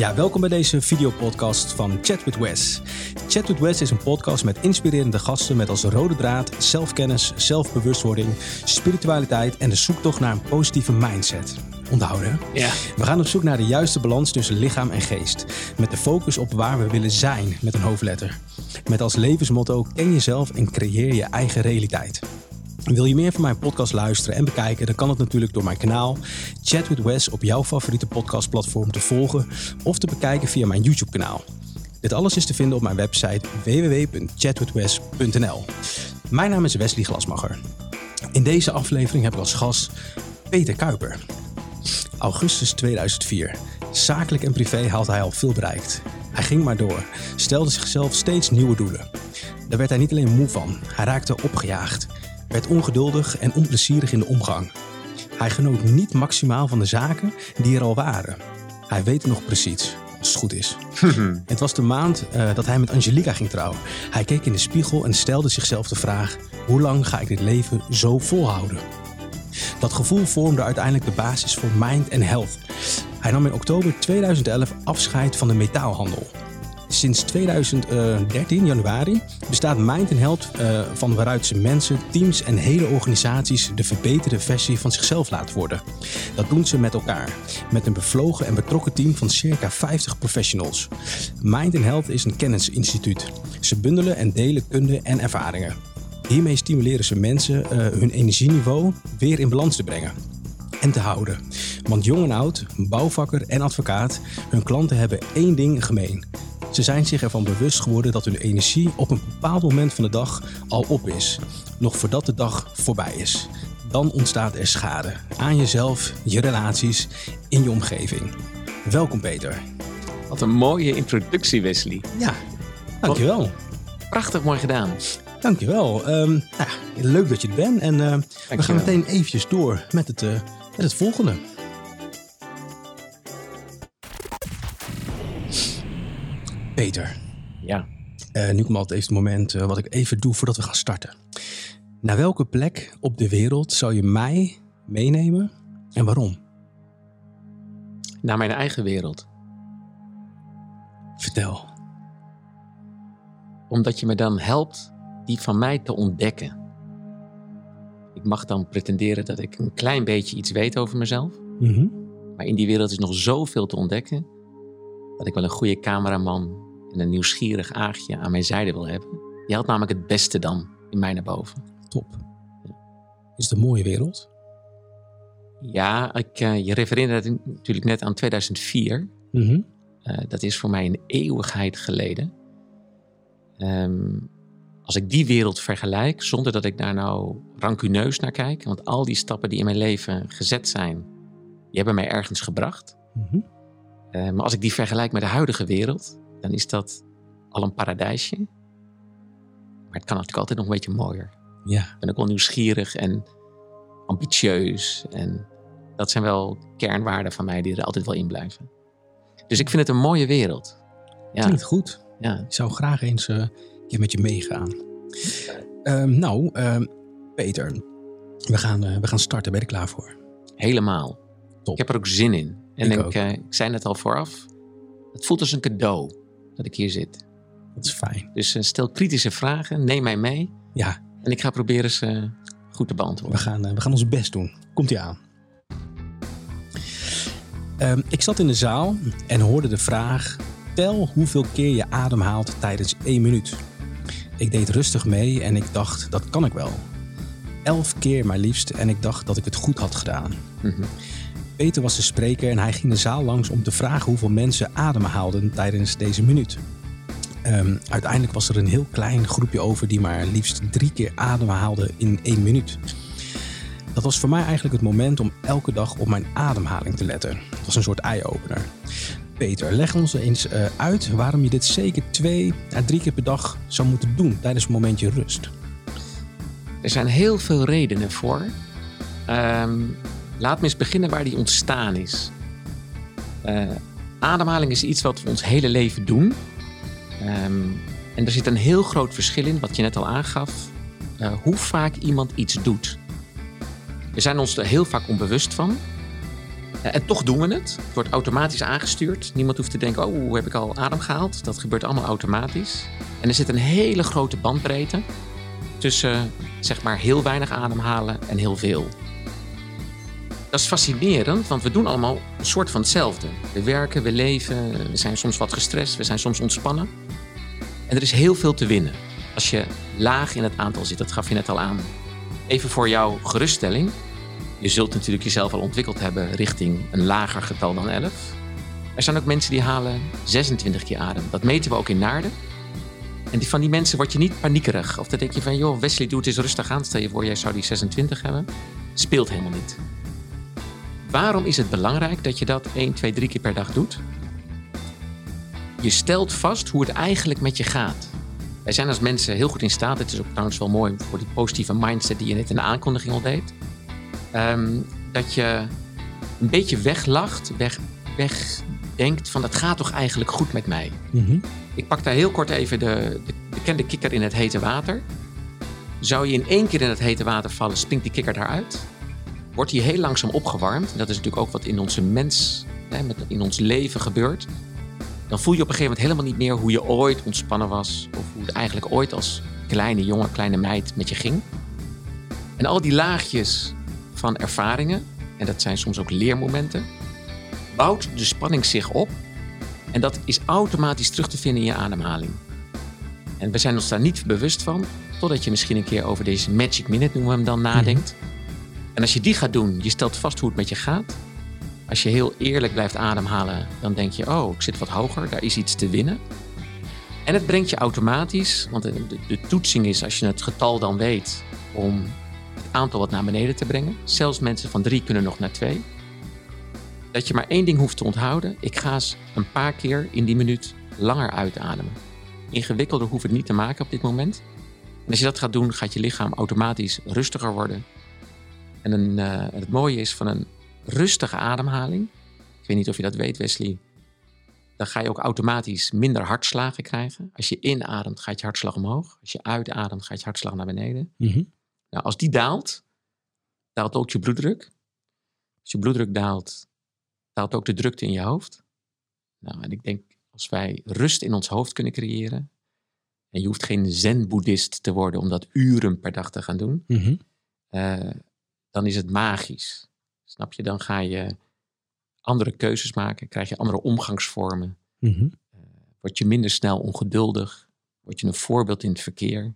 Ja, welkom bij deze videopodcast van Chat with Wes. Chat with Wes is een podcast met inspirerende gasten met als rode draad zelfkennis, zelfbewustwording, spiritualiteit en de zoektocht naar een positieve mindset. Onthouden. Ja. We gaan op zoek naar de juiste balans tussen lichaam en geest. Met de focus op waar we willen zijn met een hoofdletter. Met als levensmotto ken jezelf en creëer je eigen realiteit. Wil je meer van mijn podcast luisteren en bekijken, dan kan het natuurlijk door mijn kanaal Chat with Wes op jouw favoriete podcastplatform te volgen of te bekijken via mijn YouTube kanaal. Dit alles is te vinden op mijn website www.chatwithwes.nl. Mijn naam is Wesley Glasmacher. In deze aflevering heb ik als gast Peter Kuiper. Augustus 2004. Zakelijk en privé had hij al veel bereikt. Hij ging maar door, stelde zichzelf steeds nieuwe doelen. Daar werd hij niet alleen moe van, hij raakte opgejaagd, werd ongeduldig en onplezierig in de omgang. Hij genoot niet maximaal van de zaken die er al waren. Hij weet nog precies, als het goed is. het was de maand uh, dat hij met Angelica ging trouwen. Hij keek in de spiegel en stelde zichzelf de vraag: hoe lang ga ik dit leven zo volhouden? Dat gevoel vormde uiteindelijk de basis voor Mind and Health. Hij nam in oktober 2011 afscheid van de metaalhandel. Sinds 2013, januari, bestaat Mind Health uh, van waaruit ze mensen, teams en hele organisaties de verbeterde versie van zichzelf laten worden. Dat doen ze met elkaar, met een bevlogen en betrokken team van circa 50 professionals. Mind Health is een kennisinstituut. Ze bundelen en delen kunde en ervaringen. Hiermee stimuleren ze mensen uh, hun energieniveau weer in balans te brengen en te houden. Want jong en oud, bouwvakker en advocaat, hun klanten hebben één ding gemeen. Ze zijn zich ervan bewust geworden dat hun energie op een bepaald moment van de dag al op is, nog voordat de dag voorbij is. Dan ontstaat er schade aan jezelf, je relaties, in je omgeving. Welkom Peter. Wat een mooie introductie Wesley. Ja, dankjewel. Prachtig mooi gedaan. Dankjewel. Um, nou, leuk dat je er bent. En uh, we gaan meteen eventjes door met het, uh, met het volgende. Peter. Ja. Uh, nu komt altijd even het moment wat ik even doe voordat we gaan starten. Naar welke plek op de wereld zou je mij meenemen en waarom? Naar mijn eigen wereld. Vertel. Omdat je me dan helpt die van mij te ontdekken. Ik mag dan pretenderen dat ik een klein beetje iets weet over mezelf. Mm -hmm. Maar in die wereld is nog zoveel te ontdekken. Dat ik wel een goede cameraman en een nieuwsgierig aagje aan mijn zijde wil hebben. Die haalt namelijk het beste dan in mij naar boven. Top. Is het een mooie wereld? Ja, ik, uh, je refereerde natuurlijk net aan 2004. Mm -hmm. uh, dat is voor mij een eeuwigheid geleden. Um, als ik die wereld vergelijk, zonder dat ik daar nou rancuneus naar kijk, want al die stappen die in mijn leven gezet zijn, die hebben mij ergens gebracht. Mm -hmm. uh, maar als ik die vergelijk met de huidige wereld, dan is dat al een paradijsje. Maar het kan natuurlijk altijd nog een beetje mooier. Ja. Ik ben ook wel nieuwsgierig en ambitieus. En dat zijn wel kernwaarden van mij die er altijd wel in blijven. Dus ik vind het een mooie wereld. Ja. Klinkt goed. Ja. Ik zou graag eens uh, een keer met je meegaan. Um, nou, um, Peter, we gaan, uh, we gaan starten. Ben je er klaar voor? Helemaal. Top. Ik heb er ook zin in. En Ik ook. uh, ik zei net al vooraf, het voelt als een cadeau dat ik hier zit. Dat is fijn. Dus uh, stel kritische vragen, neem mij mee. Ja, En ik ga proberen ze goed te we beantwoorden. gaan, uh, we gaan ons best doen. Komt ie aan. Um, ik zat in de zaal en hoorde de vraag: tel hoeveel keer je ademhaalt tijdens één minuut. Ik deed rustig mee en ik dacht: dat kan ik wel. Elf keer maar liefst en ik dacht dat ik het goed had gedaan. Mhm. Peter was de spreker en hij ging de zaal langs om te vragen hoeveel mensen ademhaalden tijdens deze minuut. Um, uiteindelijk was er een heel klein groepje over die maar liefst drie keer ademhaalde in één minuut. Dat was voor mij eigenlijk het moment om elke dag op mijn ademhaling te letten. Het was een soort eye-opener. Peter, leg ons eens uh, uit waarom je dit zeker twee à drie keer per dag zou moeten doen tijdens een momentje rust. Er zijn heel veel redenen voor. Um, laat me eens beginnen waar die ontstaan is. Uh, ademhaling is iets wat we ons hele leven doen. Um, en er zit een heel groot verschil in, wat je net al aangaf, uh, hoe vaak iemand iets doet. We zijn ons er heel vaak onbewust van. Eh, En toch doen we het. Het wordt automatisch aangestuurd. Niemand hoeft te denken, oh, heb ik al adem gehaald? Dat gebeurt allemaal automatisch. En er zit een hele grote bandbreedte tussen, zeg maar, heel weinig ademhalen en heel veel. Dat is fascinerend, want we doen allemaal een soort van hetzelfde. We werken, we leven, we zijn soms wat gestrest, we zijn soms ontspannen. En er is heel veel te winnen als je laag in het aantal zit. Dat gaf je net al aan. Even voor jouw geruststelling. Je zult natuurlijk jezelf al ontwikkeld hebben richting een lager getal dan 11. Er zijn ook mensen die halen 26 keer adem. Dat meten we ook in Naarden. En van die mensen word je niet paniekerig. Of dan denk je van, joh, Wesley, doe het eens rustig aan. Stel je voor, jij zou die 26 hebben. Speelt helemaal niet. Waarom is het belangrijk dat je dat 1, 2, 3 keer per dag doet? Je stelt vast hoe het eigenlijk met je gaat. Wij zijn als mensen heel goed in staat. Het is ook trouwens wel mooi voor die positieve mindset die je net in de aankondiging al deed. Ehm, dat je een beetje weglacht, weg, wegdenkt van het gaat toch eigenlijk goed met mij. Mhm. Ik pak daar heel kort even de, de bekende kikker in het hete water. Zou je in één keer in het hete water vallen, springt die kikker daaruit. Wordt die heel langzaam opgewarmd. Dat is natuurlijk ook wat in onze mens, in ons leven gebeurt. Dan voel je op een gegeven moment helemaal niet meer hoe je ooit ontspannen was. Of hoe het eigenlijk ooit als kleine jongen, kleine meid met je ging. En al die laagjes van ervaringen, en dat zijn soms ook leermomenten, bouwt de spanning zich op. En dat is automatisch terug te vinden in je ademhaling. En we zijn ons daar niet bewust van, totdat je misschien een keer over deze magic minute, noemen we hem dan, nadenkt. En als je die gaat doen, je stelt vast hoe het met je gaat. Als je heel eerlijk blijft ademhalen, dan denk je, oh, ik zit wat hoger, daar is iets te winnen. En het brengt je automatisch, want de, de, toetsing is, als je het getal dan weet, om het aantal wat naar beneden te brengen. Zelfs mensen van drie kunnen nog naar twee. Dat je maar één ding hoeft te onthouden. Ik ga eens een paar keer in die minuut langer uitademen. Ingewikkelder hoeft het niet te maken op dit moment. En als je dat gaat doen, gaat je lichaam automatisch rustiger worden. En een, eh, het mooie is van een rustige ademhaling. Ik weet niet of je dat weet, Wesley. Dan ga je ook automatisch minder hartslagen krijgen. Als je inademt, gaat je hartslag omhoog. Als je uitademt, gaat je hartslag naar beneden. Mhm. Nou, als die daalt, daalt ook je bloeddruk. Als je bloeddruk daalt, daalt ook de drukte in je hoofd. Nou, en ik denk, als wij rust in ons hoofd kunnen creëren. En je hoeft geen zen-boeddhist te worden om dat uren per dag te gaan doen. Eh, dan is het magisch. Snap je? Dan ga je andere keuzes maken, krijg je andere omgangsvormen. Mhm. Word je minder snel ongeduldig. Word je een voorbeeld in het verkeer.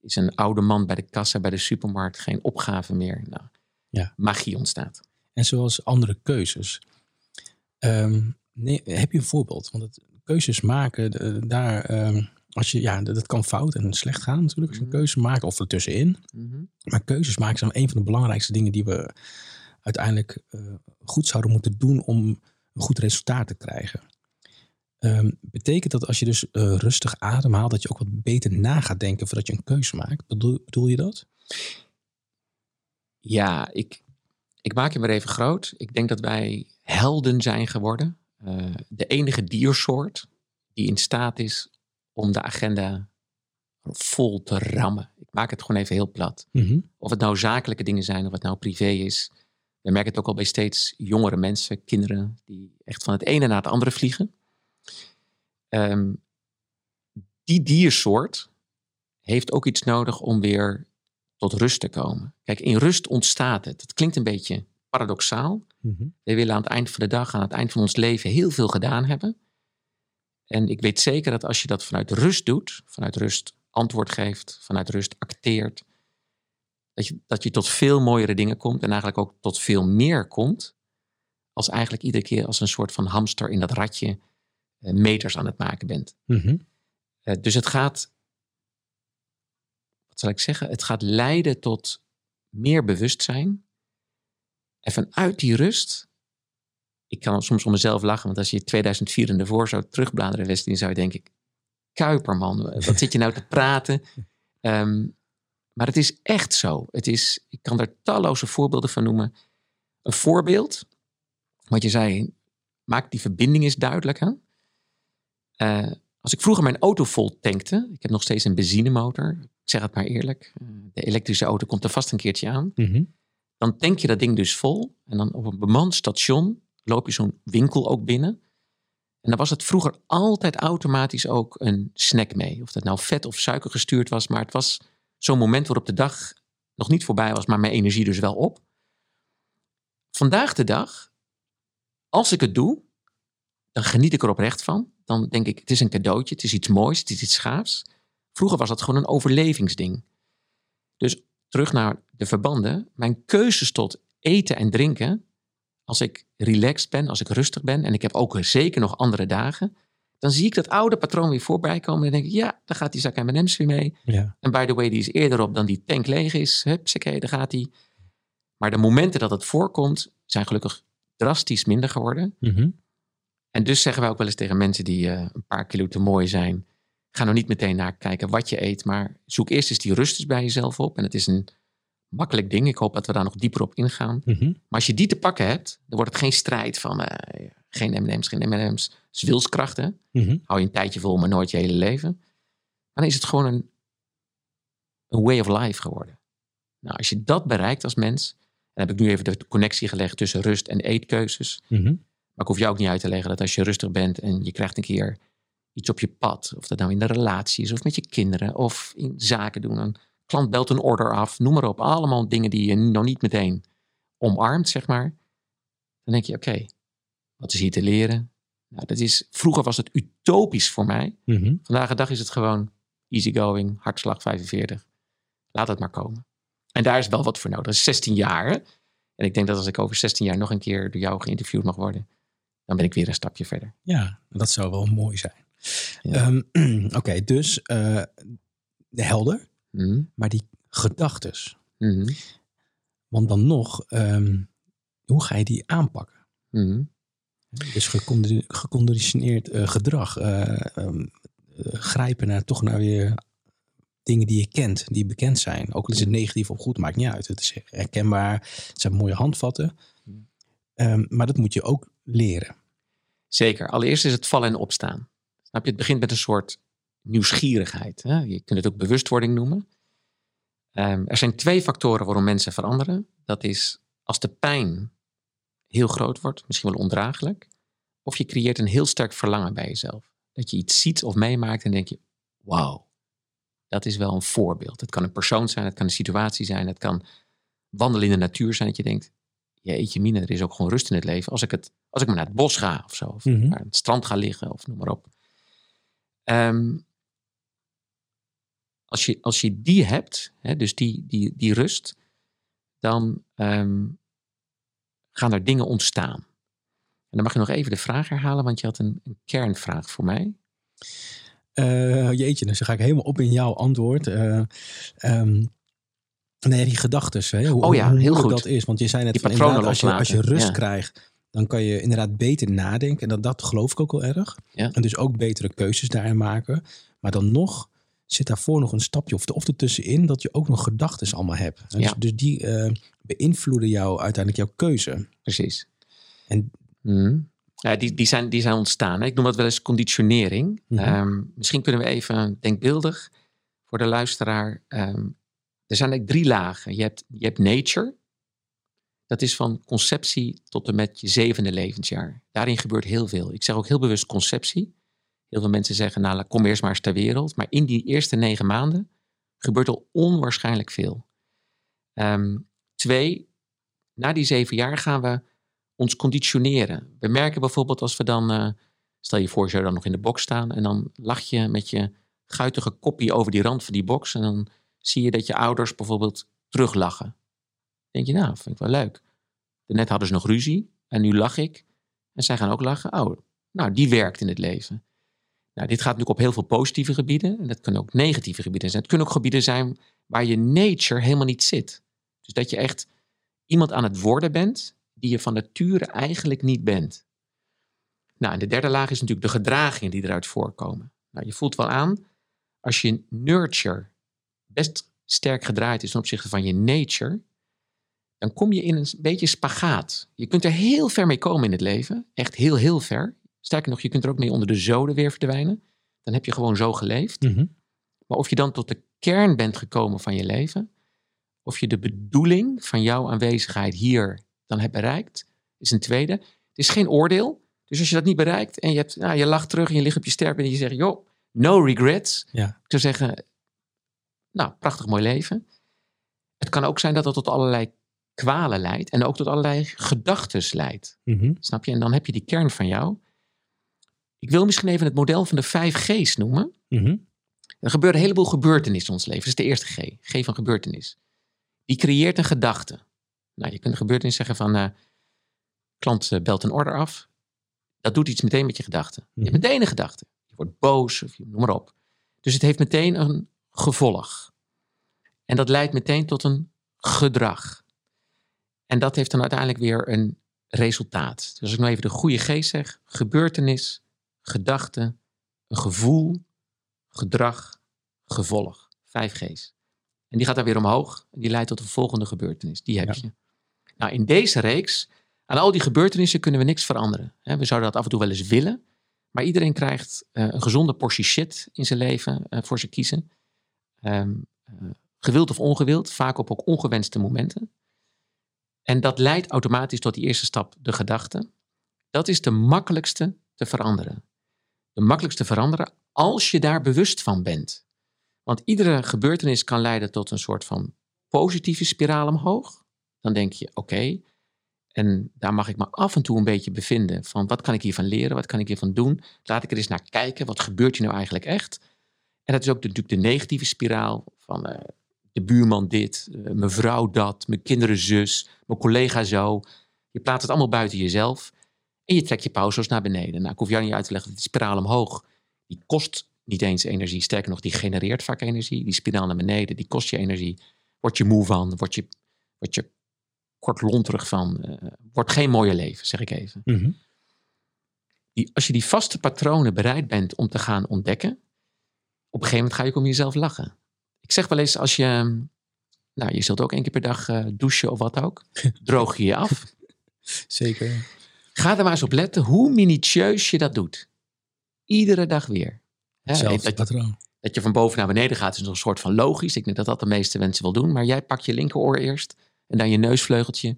Is een oude man bij de kassa bij de supermarkt geen opgave meer. Nou, Ja. magie ontstaat. En zoals andere keuzes. Ehm, nee, heb je een voorbeeld? Want het, keuzes maken, eh, daar, ehm, als je, ja, dat dat kan fout en slecht gaan natuurlijk. Als je een Mhm. keuze maakt of ertussenin. Mhm. Maar keuzes maken zijn een van de belangrijkste dingen die we uiteindelijk eh, goed zouden moeten doen om een goed resultaat te krijgen. Ehm, betekent dat als je dus eh, rustig ademhaalt, dat je ook wat beter na gaat denken voordat je een keuze maakt? Bedoel, bedoel je dat? Ja, ik, ik maak hem weer even groot. Ik denk dat wij helden zijn geworden. Eh, de enige diersoort die in staat is om de agenda vol te rammen. Ik maak het gewoon even heel plat. Mhm. Of het nou zakelijke dingen zijn, of het nou privé is. We merken het ook al bij steeds jongere mensen, kinderen, die echt van het ene naar het andere vliegen. Ehm, die diersoort heeft ook iets nodig om weer tot rust te komen. Kijk, in rust ontstaat het. Het klinkt een beetje paradoxaal. Mhm. We willen aan het eind van de dag, aan het eind van ons leven, heel veel gedaan hebben. En ik weet zeker dat als je dat vanuit rust doet, vanuit rust antwoord geeft, vanuit rust acteert, dat je, dat je tot veel mooiere dingen komt en eigenlijk ook tot veel meer komt, als eigenlijk iedere keer als een soort van hamster in dat ratje eh, meters aan het maken bent. Mhm. Eh, dus het gaat, wat zal ik zeggen, het gaat leiden tot meer bewustzijn. En vanuit die rust, ik kan soms om mezelf lachen, want als je 2004 en ervoor zou terugbladeren, Wesley, zou je denken, Kuiperman, wat zit je nou te praten? Ehm, maar het is echt zo. Het is, ik kan daar talloze voorbeelden van noemen. Een voorbeeld, wat je zei, maak die verbinding eens duidelijk. Hè? Eh, als ik vroeger mijn auto vol tankte, ik heb nog steeds een benzinemotor, ik zeg het maar eerlijk, de elektrische auto komt er vast een keertje aan. Mhm. dan tank je dat ding dus vol. En dan op een bemand station loop je zo'n winkel ook binnen. En dan was het vroeger altijd automatisch ook een snack mee. Of dat nou vet of suiker gestuurd was. Maar het was zo'n moment waarop de dag nog niet voorbij was, maar mijn energie dus wel op. Vandaag de dag, als ik het doe, dan geniet ik er oprecht van. Dan denk ik, het is een cadeautje, het is iets moois, het is iets gaafs. Vroeger was dat gewoon een overlevingsding. Dus terug naar de verbanden. Mijn keuzes tot eten en drinken, als ik relaxed ben, als ik rustig ben, en ik heb ook zeker nog andere dagen, dan zie ik dat oude patroon weer voorbij komen. En dan denk ik, ja, daar gaat die zak M&M's weer mee. Ja. En by the way, die is eerder op dan die tank leeg is. Hupsakee, daar gaat die. Maar de momenten dat het voorkomt, zijn gelukkig drastisch minder geworden. Mhm. En dus zeggen wij ook wel eens tegen mensen die eh, een paar kilo te mooi zijn. Ga nou niet meteen naar kijken wat je eet, maar zoek eerst eens die rust eens bij jezelf op. En het is een makkelijk ding. Ik hoop dat we daar nog dieper op ingaan. Mhm. Maar als je die te pakken hebt, dan wordt het geen strijd van eh, geen M&M's, geen M&M's. Het is wilskracht, hè? Mhm. Hou je een tijdje vol, maar nooit je hele leven. Dan is het gewoon een, een way of life geworden. Nou, als je dat bereikt als mens, dan heb ik nu even de connectie gelegd tussen rust en eetkeuzes. Mhm. Maar ik hoef jou ook niet uit te leggen dat als je rustig bent en je krijgt een keer iets op je pad, of dat nou in de relatie is, of met je kinderen, of in zaken doen, een klant belt een order af, noem maar op, allemaal dingen die je nog niet meteen omarmt, zeg maar. Dan denk je, oké, wat is hier te leren? Nou, dat is, vroeger was het utopisch voor mij. Mhm. Vandaag de dag is het gewoon easygoing, hartslag 45. Laat het maar komen. En daar is wel wat voor nodig. Dat is 16 jaar. En ik denk dat als ik over 16 jaar nog een keer door jou geïnterviewd mag worden, dan ben ik weer een stapje verder. Ja, dat zou wel mooi zijn. Ja. Ehm, Oké, dus eh, helder, Mhm. maar die gedachtes. Mhm. Want dan nog, ehm, hoe ga je die aanpakken? Mhm. Dus gecondi- geconditioneerd eh, gedrag. eh, ehm, eh, grijpen naar toch naar weer dingen die je kent, die bekend zijn. Ook al is het negatief of goed, maakt niet uit. Het is herkenbaar. Het zijn mooie handvatten. Ehm, maar dat moet je ook leren. Zeker. Allereerst is het vallen en opstaan. Snap je? Het begint met een soort nieuwsgierigheid. Hè? Je kunt het ook bewustwording noemen. Ehm, er zijn twee factoren waarom mensen veranderen. Dat is als de pijn heel groot wordt, misschien wel ondraaglijk. Of je creëert een heel sterk verlangen bij jezelf. Dat je iets ziet of meemaakt en denk je, wauw, dat is wel een voorbeeld. Het kan een persoon zijn, het kan een situatie zijn, het kan wandelen in de natuur zijn. Dat je denkt, jeetje mine, er is ook gewoon rust in het leven. Als ik, het, als ik maar naar het bos ga of zo, of Mhm. naar het strand ga liggen of noem maar op. Ehm, als, je, als je die hebt, hè, dus die, die, die rust, dan ehm, gaan er dingen ontstaan. En dan mag je nog even de vraag herhalen, want je had een, een kernvraag voor mij. Eh, jeetje, dus dan ga ik helemaal op in jouw antwoord. Eh, ehm, nee, die gedachten. Hoe, Oh ja, hoe heel goed. dat is. Want je zei net van als je, als je rust ja. krijgt, dan kan je inderdaad beter nadenken. En dat, dat geloof ik ook wel erg. Ja. En dus ook betere keuzes daarin maken. Maar dan nog zit daarvoor nog een stapje of, of ertussenin dat je ook nog gedachten allemaal hebt. Dus, Ja. dus die eh, beïnvloeden jou uiteindelijk jouw keuze. Precies. En- Mhm. Ja, die, die, zijn, die zijn ontstaan. hè. Ik noem dat wel eens conditionering. Mhm. Ehm, misschien kunnen we even denkbeeldig voor de luisteraar. ehm, er zijn eigenlijk drie lagen. Je hebt, je hebt nature. Dat is van conceptie tot en met je zevende levensjaar. Daarin gebeurt heel veel. Ik zeg ook heel bewust conceptie. Heel veel mensen zeggen, nou kom eerst maar eens ter wereld. Maar in die eerste negen maanden gebeurt al onwaarschijnlijk veel. Ehm, twee, na die zeven jaar gaan we ons conditioneren. We merken bijvoorbeeld als we dan, eh, stel je voor, zou dan nog in de box staan en dan lach je met je guitige koppie over die rand van die box en dan zie je dat je ouders bijvoorbeeld teruglachen. Denk je, nou, vind ik wel leuk. Net hadden ze nog ruzie en nu lach ik en zij gaan ook lachen. Oh, nou, die werkt in het leven. Nou, dit gaat natuurlijk op heel veel positieve gebieden en dat kunnen ook negatieve gebieden zijn. Het kunnen ook gebieden zijn waar je nature helemaal niet zit. Dus dat je echt iemand aan het worden bent die je van nature eigenlijk niet bent. Nou, en de derde laag is natuurlijk de gedragingen die eruit voorkomen. Nou, je voelt wel aan, als je nurture best sterk gedraaid is ten opzichte van je nature, dan kom je in een beetje spagaat. Je kunt er heel ver mee komen in het leven, echt heel, heel ver. Sterker nog, je kunt er ook mee onder de zoden weer verdwijnen. Dan heb je gewoon zo geleefd. Mhm. Maar of je dan tot de kern bent gekomen van je leven, Of je de bedoeling van jouw aanwezigheid hier dan hebt bereikt, is een tweede. Het is geen oordeel. Dus als je dat niet bereikt en je, hebt, nou, je lacht terug en je ligt op je sterk en je zegt, joh, no regrets. Ja. Ik zou zeggen, nou, prachtig mooi leven. Het kan ook zijn dat het tot allerlei kwalen leidt en ook tot allerlei gedachten leidt. Mhm. Snap je? En dan heb je die kern van jou. Ik wil misschien even het model van de vijf G's noemen. Mhm. Er gebeuren een heleboel gebeurtenissen in ons leven. Dat is de eerste G. G van gebeurtenis. Die creëert een gedachte. Nou, je kunt een gebeurtenis zeggen van... eh, klant eh, belt een order af. Dat doet iets meteen met je gedachten. Je Mhm. hebt meteen een gedachte. Je wordt boos of je, noem maar op. Dus het heeft meteen een gevolg. En dat leidt meteen tot een gedrag. En dat heeft dan uiteindelijk weer een resultaat. Dus als ik nou even de goede G zeg. Gebeurtenis, gedachte, een gevoel, gedrag, gevolg. Vijf G's. En die gaat dan weer omhoog. En die leidt tot een volgende gebeurtenis. Die heb Ja. je. Nou, in deze reeks, aan al die gebeurtenissen kunnen we niks veranderen. We zouden dat af en toe wel eens willen. Maar iedereen krijgt eh, een gezonde portie shit in zijn leven eh, voor ze kiezen. Ehm, eh, gewild of ongewild, vaak op ook ongewenste momenten. En dat leidt automatisch tot die eerste stap, de gedachte. Dat is de makkelijkste te veranderen. De makkelijkste veranderen als je daar bewust van bent. Want iedere gebeurtenis kan leiden tot een soort van positieve spiraal omhoog. Dan denk je, oké, en daar mag ik me af en toe een beetje bevinden van wat kan ik hiervan leren, wat kan ik hiervan doen. Laat ik er eens naar kijken, wat gebeurt hier nou eigenlijk echt. En dat is ook natuurlijk de negatieve spiraal van eh, de buurman dit, eh, mijn vrouw dat, mijn kinderen zus, mijn collega zo. Je plaatst het allemaal buiten jezelf en je trekt je pauze's naar beneden. Nou, ik hoef jou niet uit te leggen dat die spiraal omhoog, die kost niet eens energie. Sterker nog, die genereert vaak energie. Die spiraal naar beneden, die kost je energie. Word je moe van, word je, word je kortlonterig van. eh, wordt geen mooie leven, zeg ik even. Mhm. Die, als je die vaste patronen bereid bent om te gaan ontdekken, op een gegeven moment ga je ook om jezelf lachen. Ik zeg wel eens, als je, nou, je zult ook één keer per dag eh, douchen of wat ook, droog je je af. Zeker. Ga er maar eens op letten hoe minutieus je dat doet. Iedere dag weer. Hè, Hetzelfde dat, patroon. dat je van boven naar beneden gaat is nog een soort van logisch. Ik denk dat dat de meeste mensen wel doen. Maar jij pakt je linkeroor eerst. En dan je neusvleugeltje.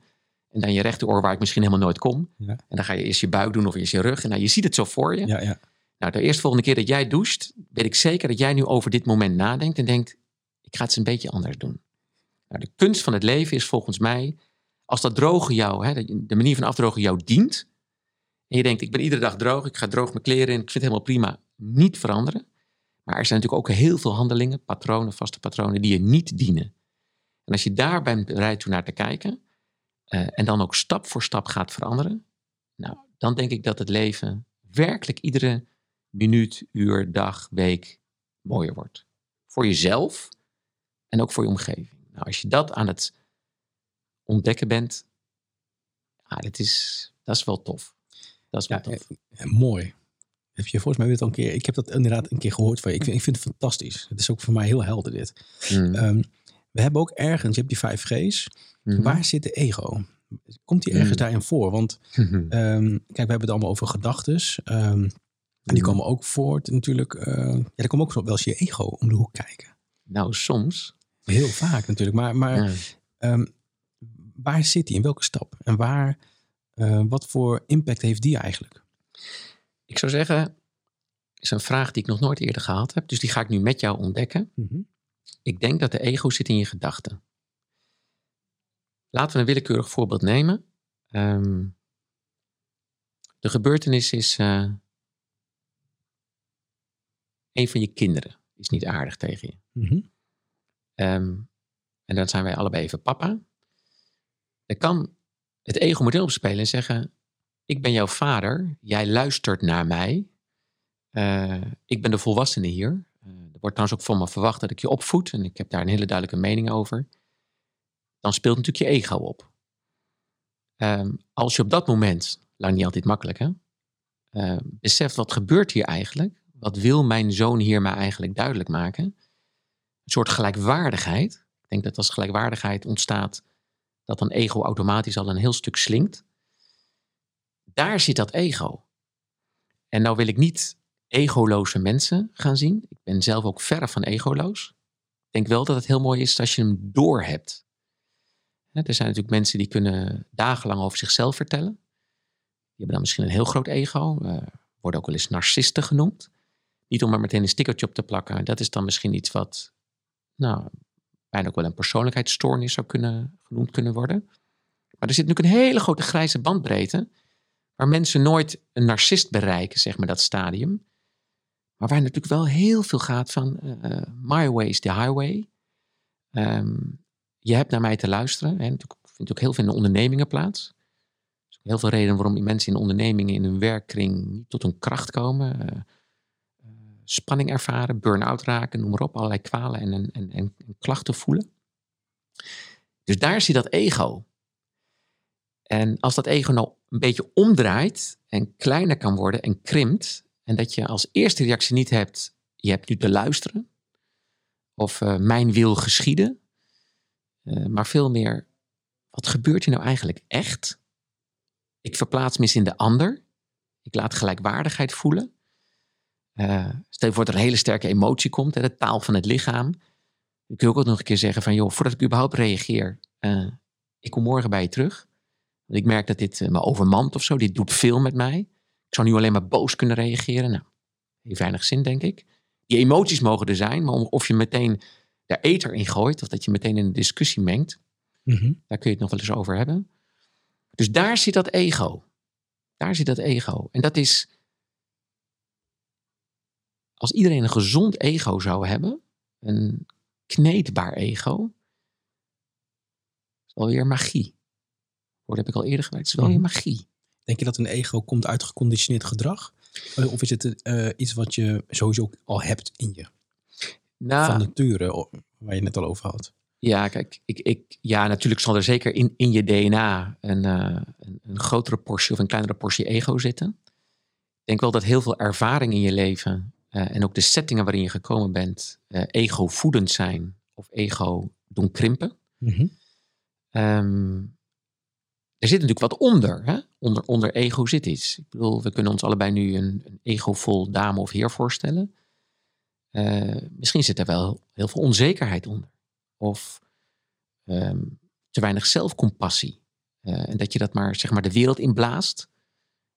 En dan je rechteroor waar ik misschien helemaal nooit kom. Ja. En dan ga je eerst je buik doen of eerst je rug. En nou, je ziet het zo voor je. Ja, ja. Nou, de eerste volgende keer dat jij doucht, weet ik zeker dat jij nu over dit moment nadenkt en denkt, ik ga het eens een beetje anders doen. Nou, de kunst van het leven is volgens mij, als dat drogen jou, hè, de manier van afdrogen jou dient, en je denkt, ik ben iedere dag droog, ik ga droog mijn kleren in, ik vind het helemaal prima, niet veranderen. Maar er zijn natuurlijk ook heel veel handelingen, patronen, vaste patronen, die je niet dienen. En als je daar bent bereid toe naar te kijken, eh, en dan ook stap voor stap gaat veranderen, nou, dan denk ik dat het leven werkelijk iedere minuut, uur, dag, week mooier wordt. Voor jezelf en ook voor je omgeving. Nou, als je dat aan het ontdekken bent, ja, dat, is, dat is wel tof. Dat is wel Ja, tof. eh, eh, mooi. Heb je volgens mij weer al een keer. Ik heb dat inderdaad een keer gehoord van je. Ik vind, ik vind het fantastisch. Het is ook voor mij heel helder dit. Mm. Ehm, we hebben ook ergens, je hebt die vijf G's. Mhm. Waar zit de ego? Komt die ergens Mm. daarin voor? Want ehm, kijk, we hebben het allemaal over gedachtes. ehm, en die Mhm. komen ook voort natuurlijk. eh, ja, er komt ook wel eens je ego om de hoek kijken. Nou, soms. Heel vaak natuurlijk. Maar, maar Ja. Waar zit die? In welke stap? En waar, eh, wat voor impact heeft die eigenlijk? Ik zou zeggen, is een vraag die ik nog nooit eerder gehad heb. Dus die ga ik nu met jou ontdekken. Mhm. Ik denk dat de ego zit in je gedachten. Laten we een willekeurig voorbeeld nemen. Ehm, de gebeurtenis is. eh, een van je kinderen is niet aardig tegen je. Mhm. Ehm, en dan zijn wij allebei even papa. Dan kan het ego-model opspelen en zeggen: Ik ben jouw vader, jij luistert naar mij. Eh, ik ben de volwassene hier. Eh, er wordt trouwens ook van me verwacht dat ik je opvoed en ik heb daar een hele duidelijke mening over. Dan speelt natuurlijk je ego op. Ehm, als je op dat moment, lang niet altijd makkelijk hè, eh, beseft wat gebeurt hier eigenlijk, wat wil mijn zoon hier mij eigenlijk duidelijk maken, een soort gelijkwaardigheid. Ik denk dat als gelijkwaardigheid ontstaat, dat dan ego automatisch al een heel stuk slinkt. Daar zit dat ego. En nou wil ik niet egoloze mensen gaan zien. Ik ben zelf ook verre van egoloos. Ik denk wel dat het heel mooi is als je hem doorhebt. er zijn natuurlijk mensen die kunnen dagenlang over zichzelf vertellen. Die hebben dan misschien een heel groot ego. Worden ook wel eens narcisten genoemd. Niet om er meteen een stickertje op te plakken. Dat is dan misschien iets wat, nou, bijna ook wel een persoonlijkheidsstoornis zou kunnen, genoemd kunnen worden. Maar er zit natuurlijk een hele grote grijze bandbreedte. Waar mensen nooit een narcist bereiken, zeg maar, dat stadium. Maar waar natuurlijk wel heel veel gaat van uh, my way is the highway. Um, je hebt naar mij te luisteren. Hè. Natuurlijk vindt ook heel veel in ondernemingen plaats. Er is heel veel redenen waarom mensen in ondernemingen in hun werkkring niet tot hun kracht komen. Uh, spanning ervaren, burn-out raken, noem maar op. Allerlei kwalen en, en, en, en klachten voelen. Dus daar je dat ego. En als dat ego nou een beetje omdraait en kleiner kan worden en krimpt, en dat je als eerste reactie niet hebt, je hebt nu te luisteren, of uh, mijn wil geschieden, uh, maar veel meer, wat gebeurt hier nou eigenlijk echt? Ik verplaats me in de ander, ik laat gelijkwaardigheid voelen. Uh, stel je voor dat er een hele sterke emotie komt, hè, de taal van het lichaam. Dan kun je ook nog een keer zeggen van, joh, voordat ik überhaupt reageer, ik kom morgen bij je terug. Want ik merk dat dit me overmand of zo, dit doet veel met mij. Ik zou nu alleen maar boos kunnen reageren. Nou, heeft weinig zin, denk ik. Die emoties mogen er zijn, maar of je meteen daar eter in gooit, of dat je meteen in een discussie mengt, mhm. daar kun je het nog wel eens over hebben. Dus daar zit dat ego. Daar zit dat ego. En dat is, als iedereen een gezond ego zou hebben, een kneedbaar ego, is alweer magie. Dat heb ik al eerder gebruikt. Het is wel weer mhm. magie. Denk je dat een ego komt uit geconditioneerd gedrag? Eh, of is het uh, iets wat je sowieso al hebt in je? Nou, Van nature, waar je net al over had. Ja, kijk, ik, ik, ja, natuurlijk zal er zeker in, in je DNA een, uh, een, een, grotere portie of een kleinere portie ego zitten. Ik denk wel dat heel veel ervaring in je leven en ook de settingen waarin je gekomen bent, ego-voedend zijn of ego doen krimpen. Mm er zit natuurlijk wat onder. Hè? Onder, onder ego zit iets. Ik bedoel, we kunnen ons allebei nu een, een egovol dame of heer voorstellen. Uh, misschien zit er wel heel veel onzekerheid onder. Of um, te weinig zelfcompassie. Uh, en dat je dat maar, zeg maar de wereld inblaast.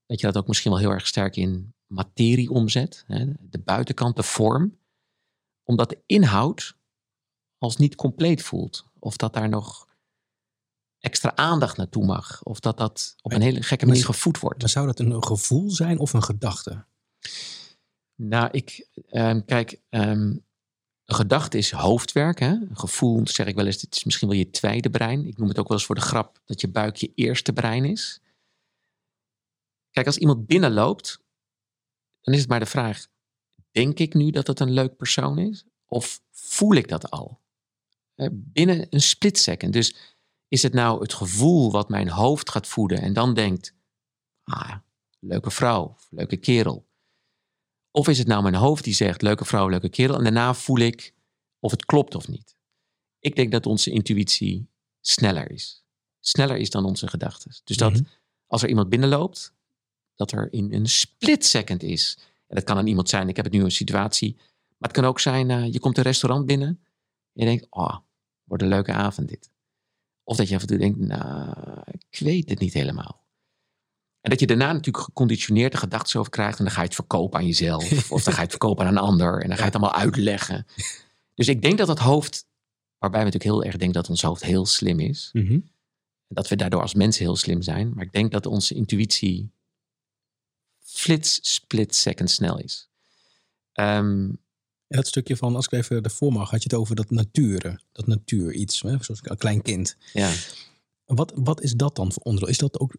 Dat je dat ook misschien wel heel erg sterk in materie omzet. Hè? De buitenkant, de vorm. Omdat de inhoud als niet compleet voelt. Of dat daar nog extra aandacht naartoe mag. Of dat dat op een hele gekke manier gevoed wordt. Maar zou dat een gevoel zijn of een gedachte? Nou, ik, um, kijk, um, een gedachte is hoofdwerk. Hè? Een gevoel, zeg ik wel eens, het is misschien wel je tweede brein. Ik noem het ook wel eens voor de grap dat je buik je eerste brein is. Kijk, als iemand binnenloopt, dan is het maar de vraag: denk ik nu dat het een leuk persoon is? Of voel ik dat al? Binnen een split second. Dus is het nou het gevoel wat mijn hoofd gaat voeden en dan denkt, ah, leuke vrouw, leuke kerel. Of is het nou mijn hoofd die zegt, leuke vrouw, leuke kerel, en daarna voel ik of het klopt of niet. Ik denk dat onze intuïtie sneller is. Sneller is dan onze gedachten. Dus dat mhm. als er iemand binnenloopt, dat er in een split second is. En dat kan dan iemand zijn, ik heb het nu een situatie. Maar het kan ook zijn, uh, je komt een restaurant binnen en je denkt, oh, wordt een leuke avond dit. Of dat je af en toe denkt, nou, ik weet het niet helemaal. En dat je daarna natuurlijk geconditioneerde gedachten over krijgt. En dan ga je het verkopen aan jezelf. of dan ga je het verkopen aan een ander. En dan ga je het allemaal uitleggen. Dus ik denk dat het hoofd, waarbij we natuurlijk heel erg denken dat ons hoofd heel slim is. Mhm. Dat we daardoor als mensen heel slim zijn. Maar ik denk dat onze intuïtie flits, split second snel is. Um, en dat stukje van, als ik even ervoor mag, had je het over dat natuur. Dat natuur iets, hè, zoals een klein kind. Ja. Wat, wat is dat dan voor onderdeel? Is dat ook,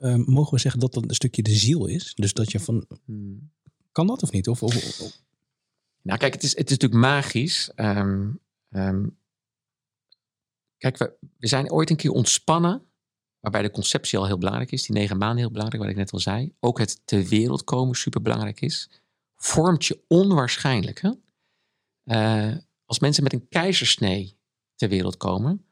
uh, mogen we zeggen dat dat een stukje de ziel is? Dus dat je van, hmm. kan dat of niet? Of, of, Nou kijk, het is, het is natuurlijk magisch. Um, um, kijk, we, we zijn ooit een keer ontspannen waarbij de conceptie al heel belangrijk is, die negen maanden heel belangrijk, wat ik net al zei. Ook het ter wereld komen super belangrijk is. Vormt je onwaarschijnlijk. Hè? Uh, als mensen met een keizersnee ter wereld komen,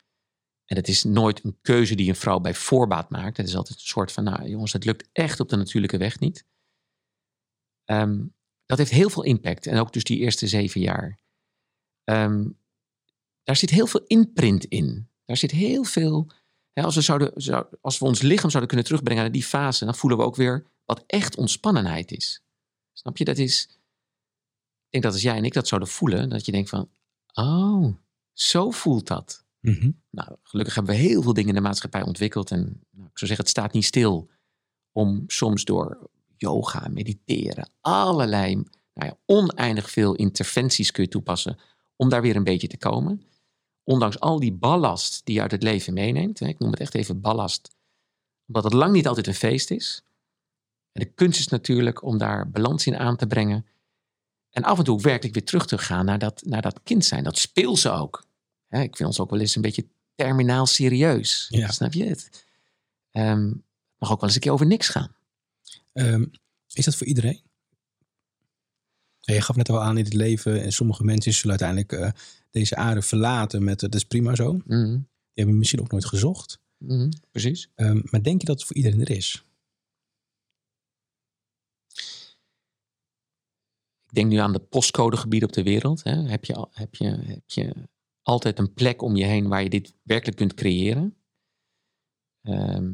en het is nooit een keuze die een vrouw bij voorbaat maakt. Het is altijd een soort van, nou jongens, het lukt echt op de natuurlijke weg niet. Um, dat heeft heel veel impact. En ook dus die eerste zeven jaar. Um, daar zit heel veel imprint in. Daar zit heel veel Hè, als, we zouden, zou, als we ons lichaam zouden kunnen terugbrengen naar die fase, dan voelen we ook weer wat echt ontspannenheid is. Snap je? Dat is. Ik denk dat als jij en ik dat zouden voelen, dat je denkt van, oh, zo voelt dat. Mhm. Nou, gelukkig hebben we heel veel dingen in de maatschappij ontwikkeld. En nou, ik zou zeggen, het staat niet stil om soms door yoga, mediteren, allerlei, nou ja, oneindig veel interventies kun je toepassen om daar weer een beetje te komen. Ondanks al die ballast die je uit het leven meeneemt. Hè, ik noem het echt even ballast, omdat het lang niet altijd een feest is. En de kunst is natuurlijk om daar balans in aan te brengen. En af en toe werkelijk weer terug te gaan naar dat, naar dat kind zijn. Dat speel ze ook. Hè, ik vind ons ook wel eens een beetje terminaal serieus. Ja. Snap je het? Ehm, mag ook wel eens een keer over niks gaan. Ehm, is dat voor iedereen? Je gaf net al aan in het leven en sommige mensen zullen uiteindelijk eh, deze aarde verlaten met dat is prima zo. Die Mhm, hebben misschien ook nooit gezocht. mhm, precies. Ehm, maar denk je dat het voor iedereen er is? Ik denk nu aan de postcodegebieden op de wereld. Hè. Heb, je, heb, je, heb je altijd een plek om je heen waar je dit werkelijk kunt creëren? Ehm,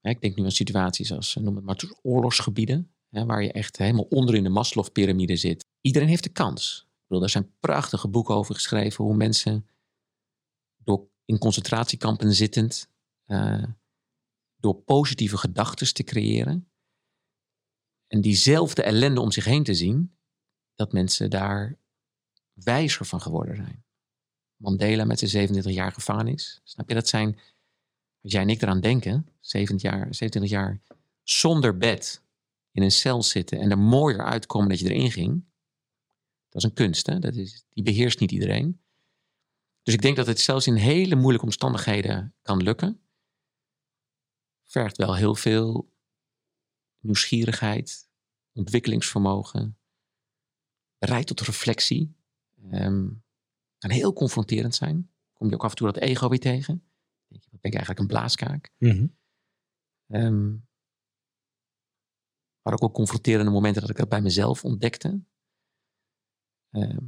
hè, ik denk nu aan situaties als, eh, noem het maar, oorlogsgebieden. Hè, waar je echt helemaal onder in de Maslow-pyramide zit. Iedereen heeft de kans. Bedoel, daar zijn prachtige boeken over geschreven. Hoe mensen door in concentratiekampen zittend... eh, door positieve gedachten te creëren en diezelfde ellende om zich heen te zien, dat mensen daar wijzer van geworden zijn. Mandela met zijn 27 jaar gevangenis. Snap je, dat zijn, als jij en ik eraan denken, 27 jaar, 27 jaar zonder bed in een cel zitten en er mooier uitkomen dat je erin ging. Dat is een kunst, hè? Dat is, die beheerst niet iedereen. Dus ik denk dat het zelfs in hele moeilijke omstandigheden kan lukken. Vergt wel heel veel nieuwsgierigheid, ontwikkelingsvermogen, bereid tot reflectie. Ehm, kan heel confronterend zijn. Kom je ook af en toe dat ego weer tegen. Denk je, wat ben ik eigenlijk een blaaskaak? Ehm, maar ook wel confronterende momenten dat ik dat bij mezelf ontdekte. Ehm,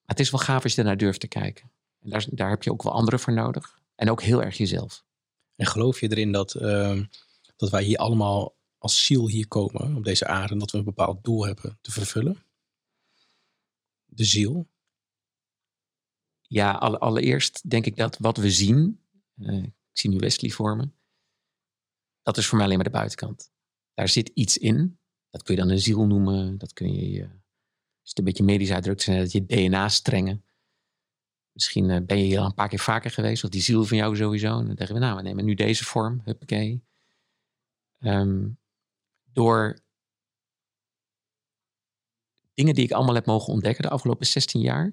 maar het is wel gaaf als je ernaar durft te kijken. En daar, daar heb je ook wel anderen voor nodig. En ook heel erg jezelf. En geloof je erin dat, ehm, dat wij hier allemaal als ziel hier komen op deze aarde en dat we een bepaald doel hebben te vervullen? De ziel. Ja, alle- allereerst denk ik dat wat we zien, eh, ik zie nu Wesley voor me, dat is voor mij alleen maar de buitenkant. Daar zit iets in, dat kun je dan een ziel noemen, dat kun je het een beetje medisch uitdrukt, zijn dat je DNA-strengen. Misschien eh, ben je hier al een paar keer vaker geweest, of die ziel van jou sowieso. Dan zeggen we, nou, we nemen nu deze vorm, huppakee. Ehm, door dingen die ik allemaal heb mogen ontdekken de afgelopen 16 jaar.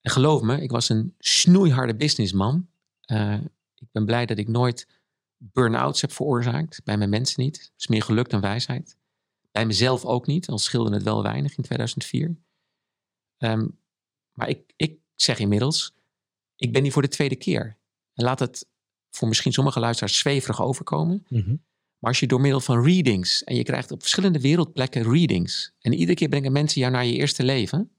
En geloof me, ik was een snoeiharde businessman. Eh, ik ben blij dat ik nooit burn-outs heb veroorzaakt. Bij mijn mensen niet. Het is meer geluk dan wijsheid. Bij mezelf ook niet, al scheelde het wel weinig in 2004. Ehm, maar ik, ik zeg inmiddels, ik ben hier voor de tweede keer. En laat het voor misschien sommige luisteraars zweverig overkomen. Maar als je door middel van readings, en je krijgt op verschillende wereldplekken readings, en iedere keer brengen mensen jou naar je eerste leven.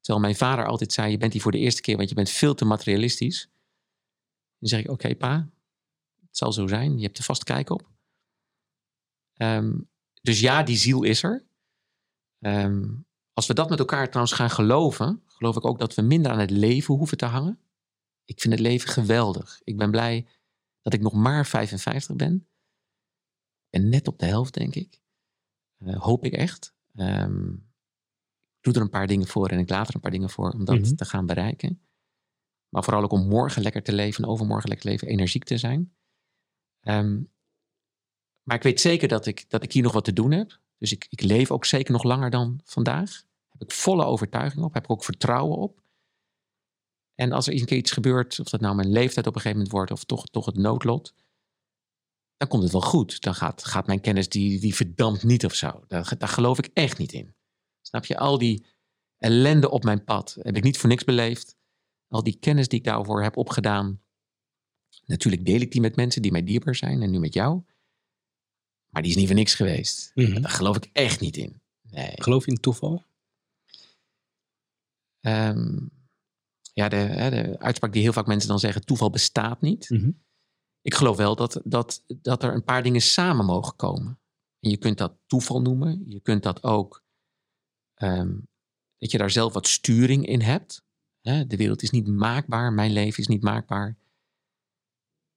Terwijl mijn vader altijd zei, je bent hier voor de eerste keer, want je bent veel te materialistisch. Dan zeg ik, oké pa, het zal zo zijn, je hebt er vast kijk op. Ehm, dus ja, die ziel is er. Ehm, als we dat met elkaar trouwens gaan geloven, geloof ik ook dat we minder aan het leven hoeven te hangen. Ik vind het leven geweldig. Ik ben blij dat ik nog maar 55 ben. En net op de helft, denk ik. Eh, hoop ik echt. Ehm, ik doe er een paar dingen voor en ik laat er een paar dingen voor om dat Mhm. te gaan bereiken. Maar vooral ook om morgen lekker te leven en overmorgen lekker te leven, energiek te zijn. Ehm, maar ik weet zeker dat ik, dat ik hier nog wat te doen heb. Dus ik, ik leef ook zeker nog langer dan vandaag. Daar heb ik volle overtuiging op, heb ik ook vertrouwen op. En als er een keer iets gebeurt, of dat nou mijn leeftijd op een gegeven moment wordt, of toch, toch het noodlot, dan komt het wel goed. Dan gaat, gaat mijn kennis, die, die verdampt niet of zo. Daar, daar geloof ik echt niet in. Snap je? Al die ellende op mijn pad heb ik niet voor niks beleefd. Al die kennis die ik daarvoor heb opgedaan. Natuurlijk deel ik die met mensen die mij dierbaar zijn en nu met jou. Maar die is niet voor niks geweest. Mhm. Daar geloof ik echt niet in. Nee. Geloof je in toeval? Ehm, ja, de, de uitspraak die heel vaak mensen dan zeggen: toeval bestaat niet. Mhm. Ik geloof wel dat, dat, dat er een paar dingen samen mogen komen. En je kunt dat toeval noemen. Je kunt dat ook ehm, dat je daar zelf wat sturing in hebt. De wereld is niet maakbaar, mijn leven is niet maakbaar.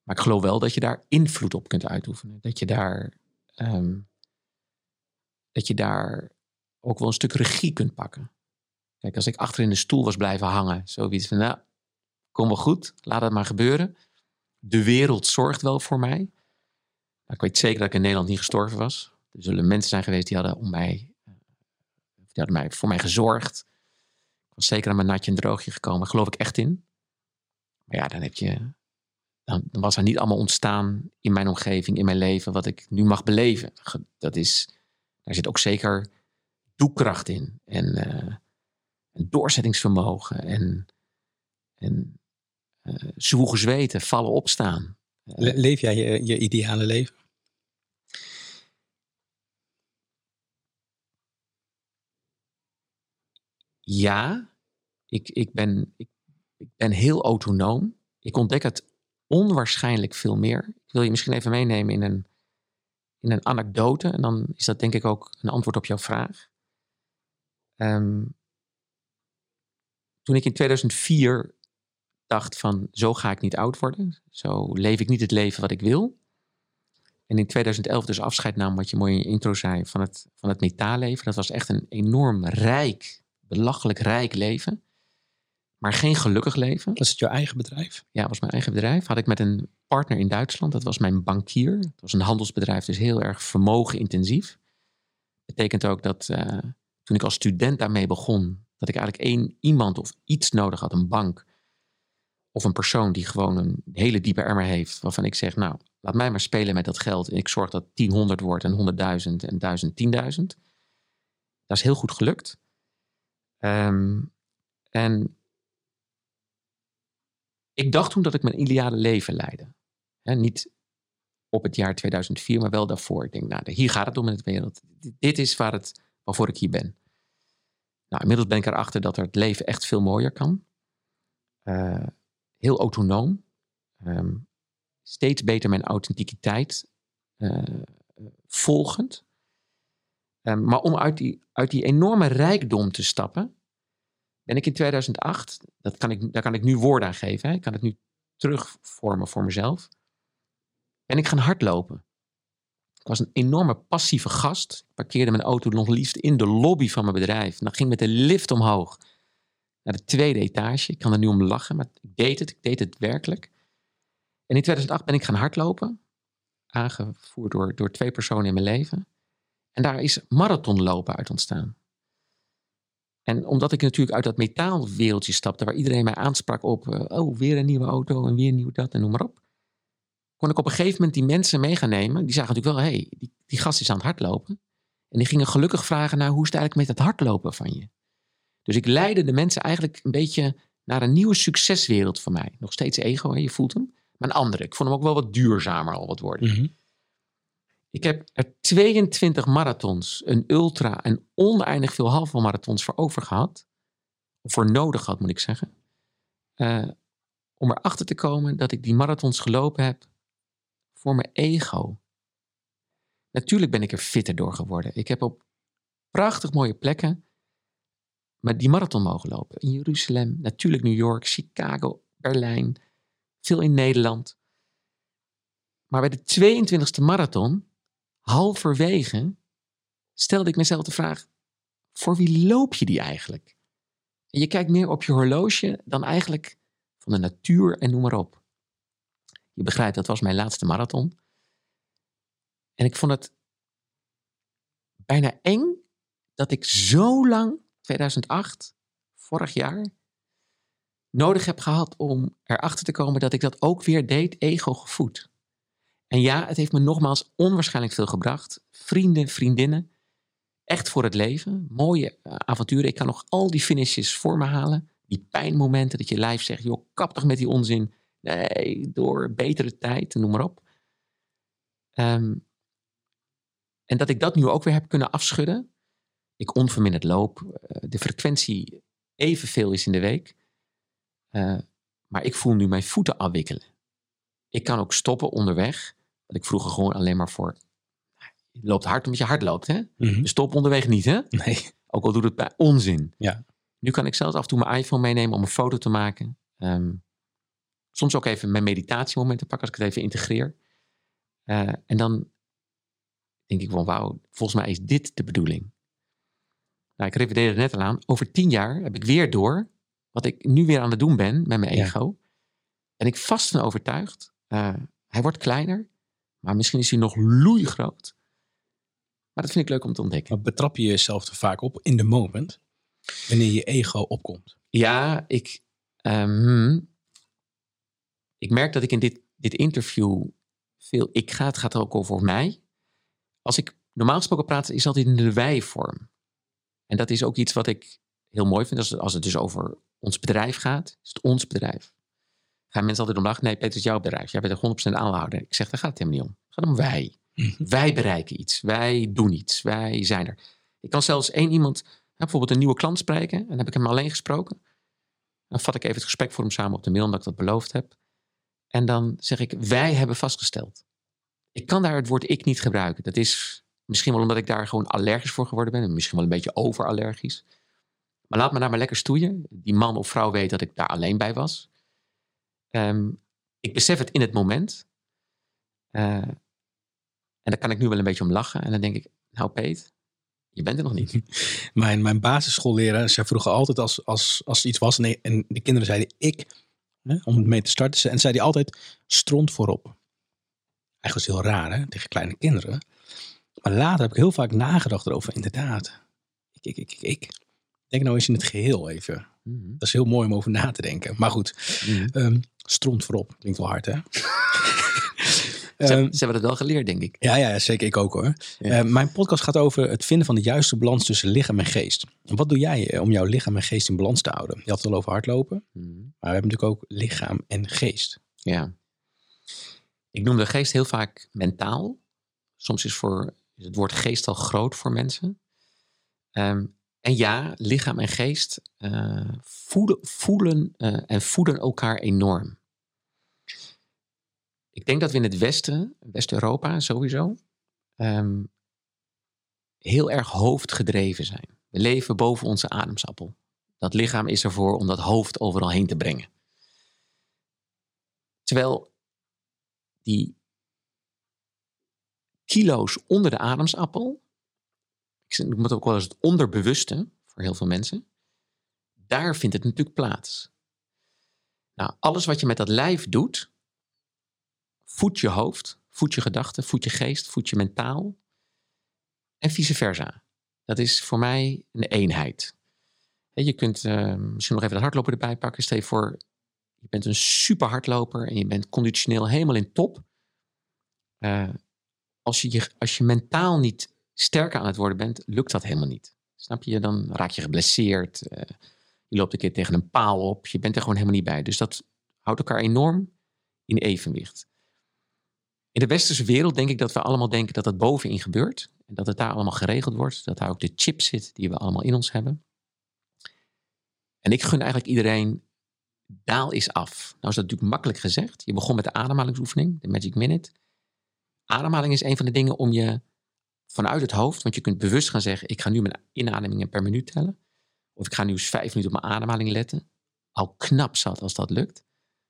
Maar ik geloof wel dat je daar invloed op kunt uitoefenen. Dat je daar, ehm, dat je daar ook wel een stuk regie kunt pakken. Kijk, als ik achter in de stoel was blijven hangen, zoiets van, nou, kom wel goed, laat het maar gebeuren. De wereld zorgt wel voor mij. Nou, ik weet zeker dat ik in Nederland niet gestorven was. Er zullen mensen zijn geweest die hadden, om mij, eh, die hadden mij, voor mij gezorgd. Ik was zeker aan mijn natje en droogje gekomen, geloof ik echt in. Maar ja, dan heb je, dan, was er niet allemaal ontstaan in mijn omgeving, in mijn leven, wat ik nu mag beleven. Dat is, daar zit ook zeker doekracht in. En, eh, en doorzettingsvermogen. En, en eh zwoegen zweten, vallen opstaan. Le- leef jij je, je ideale leven? Ja, ik, ik, ben, ik, ik ben heel autonoom. Ik ontdek het onwaarschijnlijk veel meer. Ik wil je misschien even meenemen in een, in een anekdote. En dan is dat denk ik ook een antwoord op jouw vraag. Ehm, toen ik in 2004 dacht van zo ga ik niet oud worden. Zo leef ik niet het leven wat ik wil. En in 2011 dus afscheid nam, wat je mooi in je intro zei, van het, van het metaalleven. Dat was echt een enorm rijk, belachelijk rijk leven. Maar geen gelukkig leven. Was het jouw eigen bedrijf? Ja, was mijn eigen bedrijf. Had ik met een partner in Duitsland. Dat was mijn bankier. Het was een handelsbedrijf, dus heel erg vermogenintensief. Betekent ook dat eh, toen ik als student daarmee begon, dat ik eigenlijk één iemand of iets nodig had, een bank. Of een persoon die gewoon een hele diepe emmer heeft. Waarvan ik zeg, nou, laat mij maar spelen met dat geld. En ik zorg dat 10 100 wordt en 100.000 en 1000 10.000. Dat is heel goed gelukt. Ehm, en ik dacht toen dat ik mijn ideale leven leidde. Niet op het jaar 2004, maar wel daarvoor. Ik denk, nou, hier gaat het om in de wereld. Dit- Dit is waar het, waarvoor ik hier ben. Nou, inmiddels ben ik erachter dat er het leven echt veel mooier kan. Eh, heel autonoom. Ehm, steeds beter mijn authenticiteit eh, volgend. Ehm, maar om uit die, uit die enorme rijkdom te stappen, ben ik in 2008, dat kan ik, daar kan ik nu woorden aan geven, hè, ik kan het nu terugvormen voor mezelf, ben ik gaan hardlopen. Ik was een enorme passieve gast. Ik parkeerde mijn auto nog liefst in de lobby van mijn bedrijf. En dan ging met de lift omhoog naar de tweede etage. Ik kan er nu om lachen, maar ik deed het. Ik deed het werkelijk. En in 2008 ben ik gaan hardlopen. Aangevoerd door, door twee personen in mijn leven. En daar is marathonlopen uit ontstaan. En omdat ik natuurlijk uit dat metaalwereldje stapte, waar iedereen mij aansprak op, eh, oh, weer een nieuwe auto en weer nieuw dat en noem maar op. Kon ik op een gegeven moment die mensen mee gaan nemen. Die zagen natuurlijk wel, hé, hey, die, die gast is aan het hardlopen. En die gingen gelukkig vragen, nou, hoe is het eigenlijk met het hardlopen van je? Dus ik leidde de mensen eigenlijk een beetje naar een nieuwe succeswereld van mij. Nog steeds ego, hè, je voelt hem. Maar een andere. Ik vond hem ook wel wat duurzamer al wat worden. Mhm. Ik heb er 22 marathons, een ultra en oneindig veel halve marathons voor over gehad. Voor nodig had, moet ik zeggen. Eh, om erachter te komen dat ik die marathons gelopen heb voor mijn ego. Natuurlijk ben ik er fitter door geworden. Ik heb op prachtig mooie plekken met die marathon mogen lopen. In Jeruzalem, natuurlijk New York, Chicago, Berlijn, veel in Nederland. Maar bij de 22e marathon, halverwege, stelde ik mezelf de vraag: voor wie loop je die eigenlijk? En je kijkt meer op je horloge dan eigenlijk van de natuur en noem maar op. Je begrijpt, dat was mijn laatste marathon. En ik vond het bijna eng dat ik zo lang, 2008, vorig jaar, nodig heb gehad om erachter te komen dat ik dat ook weer deed, ego gevoed. En ja, het heeft me nogmaals onwaarschijnlijk veel gebracht. Vrienden, vriendinnen, echt voor het leven. Mooie eh, avonturen. Ik kan nog al die finishes voor me halen. Die pijnmomenten dat je lijf zegt, joh, kap toch met die onzin. Nee, door betere tijd, noem maar op. Ehm, en dat ik dat nu ook weer heb kunnen afschudden. Ik onverminderd loop. eh, de frequentie evenveel is in de week. Eh, maar ik voel nu mijn voeten afwikkelen. Ik kan ook stoppen onderweg. Wat ik vroeger gewoon alleen maar voor. Je loopt hard omdat je hard loopt, hè? Mhm. Stop onderweg niet, hè? Nee. Ook al doet het bij onzin. Ja. Nu kan ik zelfs af en toe mijn iPhone meenemen om een foto te maken. Ehm, soms ook even mijn meditatiemomenten pakken als ik het even integreer. Eh, en dan denk ik van wauw, volgens mij is dit de bedoeling. Nou, ik refereerde er net al aan. Over tien jaar heb ik weer door wat ik nu weer aan het doen ben met mijn Ja. ego. En ik vast van overtuigd. eh, hij wordt kleiner, maar misschien is hij nog loeigroot. Maar dat vind ik leuk om te ontdekken. Maar betrap je jezelf er vaak op in de moment, wanneer je ego opkomt? Ja, ik, ehm, ik merk dat ik in dit, dit interview veel ik ga. Het gaat ook over mij. Als ik normaal gesproken praat, is altijd in de wij-vorm. En dat is ook iets wat ik heel mooi vind. Als het, als het dus over ons bedrijf gaat, is het ons bedrijf. Gaan mensen altijd om lachen? Nee, Peter, het is jouw bedrijf. Jij bent er 100% aanhouder. Ik zeg, daar gaat het helemaal niet om. Het gaat om wij. Mhm. Wij bereiken iets. Wij doen iets. Wij zijn er. Ik kan zelfs één iemand, bijvoorbeeld een nieuwe klant spreken. En dan heb ik hem alleen gesproken. Dan vat ik even het gesprek voor hem samen op de mail, omdat ik dat beloofd heb. En dan zeg ik, wij hebben vastgesteld. Ik kan daar het woord ik niet gebruiken. Dat is misschien wel omdat ik daar gewoon allergisch voor geworden ben. en Misschien wel een beetje overallergisch. Maar laat me daar maar lekker stoeien. Die man of vrouw weet dat ik daar alleen bij was. Ehm, ik besef het in het moment. Eh, en daar kan ik nu wel een beetje om lachen. En dan denk ik, nou Peet, je bent er nog niet. Mijn, mijn basisschoolleraar, zij vroegen altijd als, als, als iets was en, en de kinderen zeiden ik, hè, om mee te starten, en zei altijd stront voorop. Eigenlijk was heel raar hè, tegen kleine kinderen. Maar later heb ik heel vaak nagedacht erover, inderdaad. Ik, ik, ik, ik. Denk nou eens in het geheel even. Mhm. Dat is heel mooi om over na te denken. Maar goed, ehm, stront voorop. Klinkt wel hard hè? Ze, Ehm, ze hebben het wel geleerd, denk ik. ja, ja, zeker. Ik ook hoor. Ja. Eh, mijn podcast gaat over het vinden van de juiste balans tussen lichaam en geest. En wat doe jij eh, om jouw lichaam en geest in balans te houden? Je had het al over hardlopen, Mhm. maar we hebben natuurlijk ook lichaam en geest. Ja. Ik noem de geest heel vaak mentaal. Soms is, voor, is het woord geest al groot voor mensen. Ehm, en ja, lichaam en geest eh, voelen eh, en voeden elkaar enorm. Ik denk dat we in het Westen, West-Europa sowieso, ehm, heel erg hoofdgedreven zijn. We leven boven onze ademsappel. Dat lichaam is ervoor om dat hoofd overal heen te brengen. Terwijl die kilo's onder de ademsappel, ik het ook wel eens het onderbewuste voor heel veel mensen, daar vindt het natuurlijk plaats. Nou, alles wat je met dat lijf doet, voedt je hoofd, voedt je gedachten, voedt je geest, voedt je mentaal en vice versa. Dat is voor mij een eenheid. Je kunt eh, misschien nog even dat hardlopen erbij pakken. Stel je voor, je bent een super hardloper en je bent conditioneel helemaal in top. Eh, als, je- als je mentaal niet sterker aan het worden bent, lukt dat helemaal niet. Snap je? Dan raak je geblesseerd. eh, je loopt een keer tegen een paal op. Je bent er gewoon helemaal niet bij. Dus dat houdt elkaar enorm in evenwicht. In de westerse wereld denk ik dat we allemaal denken dat dat bovenin gebeurt. En dat het daar allemaal geregeld wordt. Dat daar ook de chip zit die we allemaal in ons hebben. En ik gun eigenlijk iedereen, daal is af. Nou is dat natuurlijk makkelijk gezegd. Je begon met de ademhalingsoefening, de Magic Minute. Ademhaling is een van de dingen om je vanuit het hoofd, want je kunt bewust gaan zeggen, ik ga nu mijn inademingen per minuut tellen. Of ik ga nu eens vijf minuten op mijn ademhaling letten. Al knap zat als dat lukt.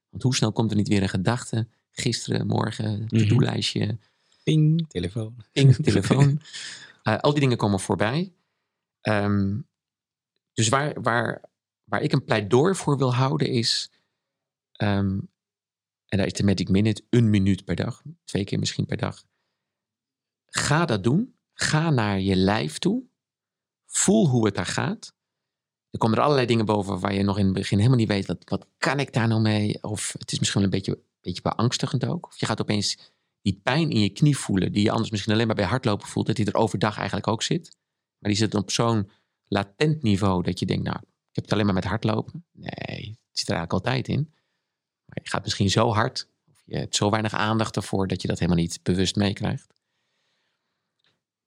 Want hoe snel komt er niet weer een gedachte? Gisteren, morgen, to-do-lijstje, Ping, telefoon. ping, telefoon. Eh, al die dingen komen voorbij. Ehm, dus waar, waar, waar ik een pleidooi voor wil houden is... ehm, en daar is de Magic Minute een minuut per dag. Twee keer misschien per dag. Ga dat doen. Ga naar je lijf toe. Voel hoe het daar gaat. Er komen er allerlei dingen boven waar je nog in het begin helemaal niet weet... wat, wat kan ik daar nou mee? Of het is misschien wel een beetje, beetje beangstigend ook. Of je gaat opeens die pijn in je knie voelen, die je anders misschien alleen maar bij hardlopen voelt, dat die er overdag eigenlijk ook zit. Maar die zit op zo'n latent niveau dat je denkt, nou, ik heb het alleen maar met hardlopen. Nee, het zit er eigenlijk altijd in. Maar je gaat misschien zo hard, of je hebt zo weinig aandacht ervoor, dat je dat helemaal niet bewust meekrijgt.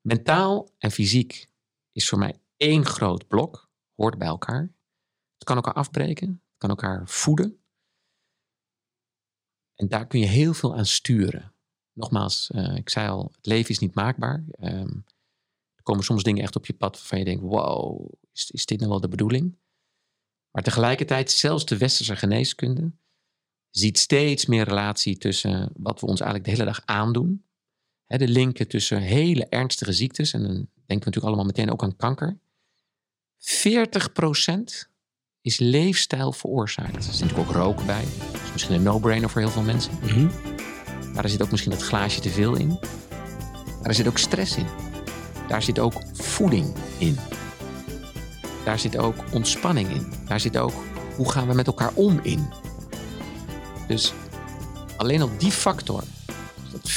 Mentaal en fysiek is voor mij één groot blok, hoort bij elkaar. Het kan elkaar afbreken, het kan elkaar voeden. En daar kun je heel veel aan sturen. Nogmaals, uh, ik zei al, het leven is niet maakbaar. Um, er komen soms dingen echt op je pad waarvan je denkt, wow, is, is dit nou wel de bedoeling? Maar tegelijkertijd, zelfs de westerse geneeskunde ziet steeds meer relatie tussen wat we ons eigenlijk de hele dag aandoen. De linken tussen hele ernstige ziektes, en dan denken we natuurlijk allemaal meteen ook aan kanker. 40% is leefstijl veroorzaakt. Er zit natuurlijk ook roken bij. Dat is misschien een no-brainer voor heel veel mensen. Mhm. Maar er zit ook misschien het glaasje te veel in. Maar er zit ook stress in. Daar zit ook voeding in. Daar zit ook ontspanning in. Daar zit ook hoe gaan we met elkaar om in. Dus alleen al die factor, dat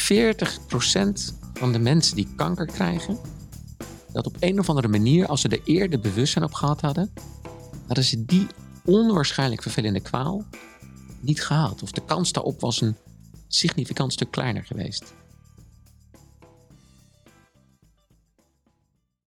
40% van de mensen die kanker krijgen, dat op een of andere manier, als ze er eerder bewustzijn op gehad hadden, hadden ze die onwaarschijnlijk vervelende kwaal niet gehad. Of de kans daarop was een significant stuk kleiner geweest.